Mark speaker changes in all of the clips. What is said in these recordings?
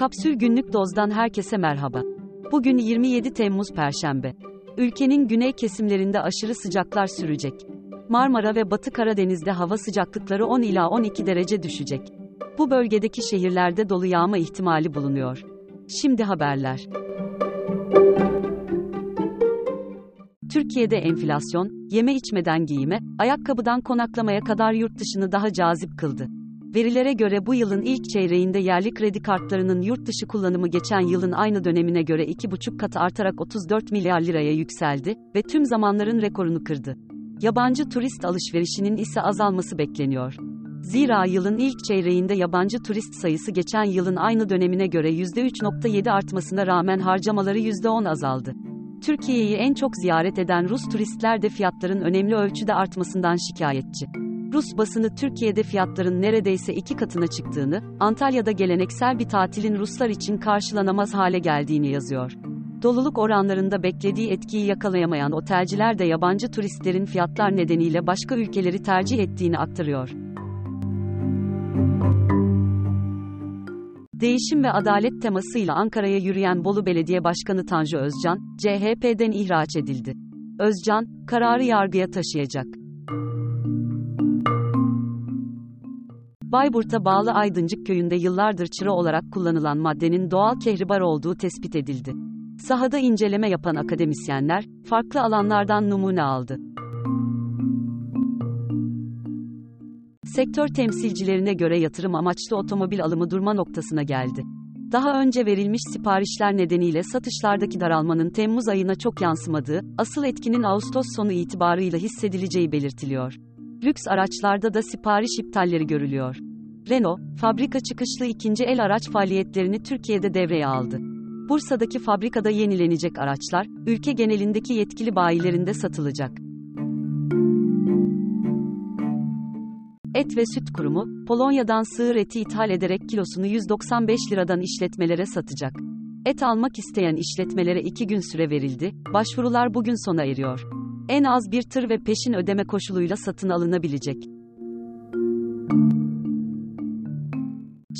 Speaker 1: Kapsül Günlük Doz'dan herkese merhaba. Bugün 27 Temmuz Perşembe. Ülkenin güney kesimlerinde aşırı sıcaklar sürecek. Marmara ve Batı Karadeniz'de hava sıcaklıkları 10 ila 12 derece düşecek. Bu bölgedeki şehirlerde dolu yağma ihtimali bulunuyor. Şimdi haberler. Türkiye'de enflasyon, yeme içmeden giyime, ayakkabıdan konaklamaya kadar yurt dışını daha cazip kıldı. Verilere göre bu yılın ilk çeyreğinde yerli kredi kartlarının yurt dışı kullanımı geçen yılın aynı dönemine göre 2,5 kat artarak 34 milyar liraya yükseldi ve tüm zamanların rekorunu kırdı. Yabancı turist alışverişinin ise azalması bekleniyor. Zira yılın ilk çeyreğinde yabancı turist sayısı geçen yılın aynı dönemine göre %3.7 artmasına rağmen harcamaları %10 azaldı. Türkiye'yi en çok ziyaret eden Rus turistler de fiyatların önemli ölçüde artmasından şikayetçi. Rus basını Türkiye'de fiyatların neredeyse iki katına çıktığını, Antalya'da geleneksel bir tatilin Ruslar için karşılanamaz hale geldiğini yazıyor. Doluluk oranlarında beklediği etkiyi yakalayamayan otelciler de yabancı turistlerin fiyatlar nedeniyle başka ülkeleri tercih ettiğini aktarıyor. Değişim ve adalet temasıyla Ankara'ya yürüyen Bolu Belediye Başkanı Tanju Özcan, CHP'den ihraç edildi. Özcan, kararı yargıya taşıyacak. Bayburt'a bağlı Aydıncık köyünde yıllardır çıra olarak kullanılan maddenin doğal kehribar olduğu tespit edildi. Sahada inceleme yapan akademisyenler, farklı alanlardan numune aldı. Sektör temsilcilerine göre yatırım amaçlı otomobil alımı durma noktasına geldi. Daha önce verilmiş siparişler nedeniyle satışlardaki daralmanın Temmuz ayına çok yansımadığı, asıl etkinin Ağustos sonu itibarıyla hissedileceği belirtiliyor. Lüks araçlarda da sipariş iptalleri görülüyor. Renault, fabrika çıkışlı ikinci el araç faaliyetlerini Türkiye'de devreye aldı. Bursa'daki fabrikada yenilenecek araçlar, ülke genelindeki yetkili bayilerinde satılacak. Et ve Süt Kurumu, Polonya'dan sığır eti ithal ederek kilosunu 195 liradan işletmelere satacak. Et almak isteyen işletmelere 2 gün süre verildi, başvurular bugün sona eriyor. En az bir tır ve peşin ödeme koşuluyla satın alınabilecek.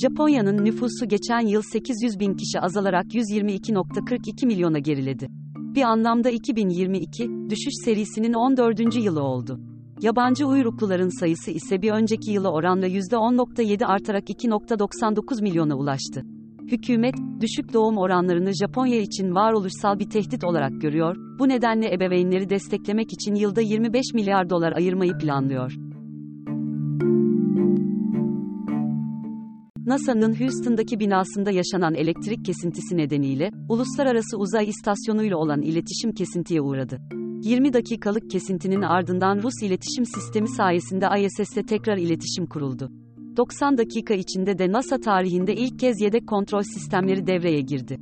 Speaker 1: Japonya'nın nüfusu geçen yıl 800 bin kişi azalarak 122.42 milyona geriledi. Bir anlamda 2022, düşüş serisinin 14. yılı oldu. Yabancı uyrukluların sayısı ise bir önceki yıla oranla %10.7 artarak 2.99 milyona ulaştı. Hükümet, düşük doğum oranlarını Japonya için varoluşsal bir tehdit olarak görüyor, bu nedenle ebeveynleri desteklemek için yılda 25 milyar dolar ayırmayı planlıyor. NASA'nın Houston'daki binasında yaşanan elektrik kesintisi nedeniyle, uluslararası uzay istasyonuyla olan iletişim kesintiye uğradı. 20 dakikalık kesintinin ardından Rus iletişim sistemi sayesinde ISS'te tekrar iletişim kuruldu. 90 dakika içinde de NASA tarihinde ilk kez yedek kontrol sistemleri devreye girdi.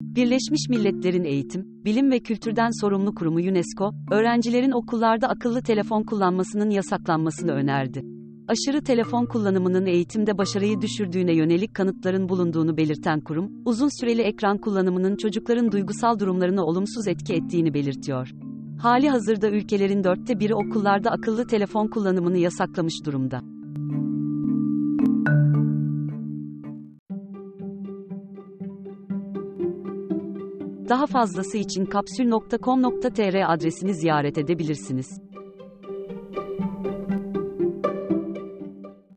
Speaker 1: Birleşmiş Milletler'in Eğitim, Bilim ve Kültürden Sorumlu Kurumu UNESCO, öğrencilerin okullarda akıllı telefon kullanmasının yasaklanmasını önerdi. Aşırı telefon kullanımının eğitimde başarıyı düşürdüğüne yönelik kanıtların bulunduğunu belirten kurum, uzun süreli ekran kullanımının çocukların duygusal durumlarına olumsuz etki ettiğini belirtiyor. Hali hazırda ülkelerin dörtte biri okullarda akıllı telefon kullanımını yasaklamış durumda. Daha fazlası için kapsül.com.tr adresini ziyaret edebilirsiniz.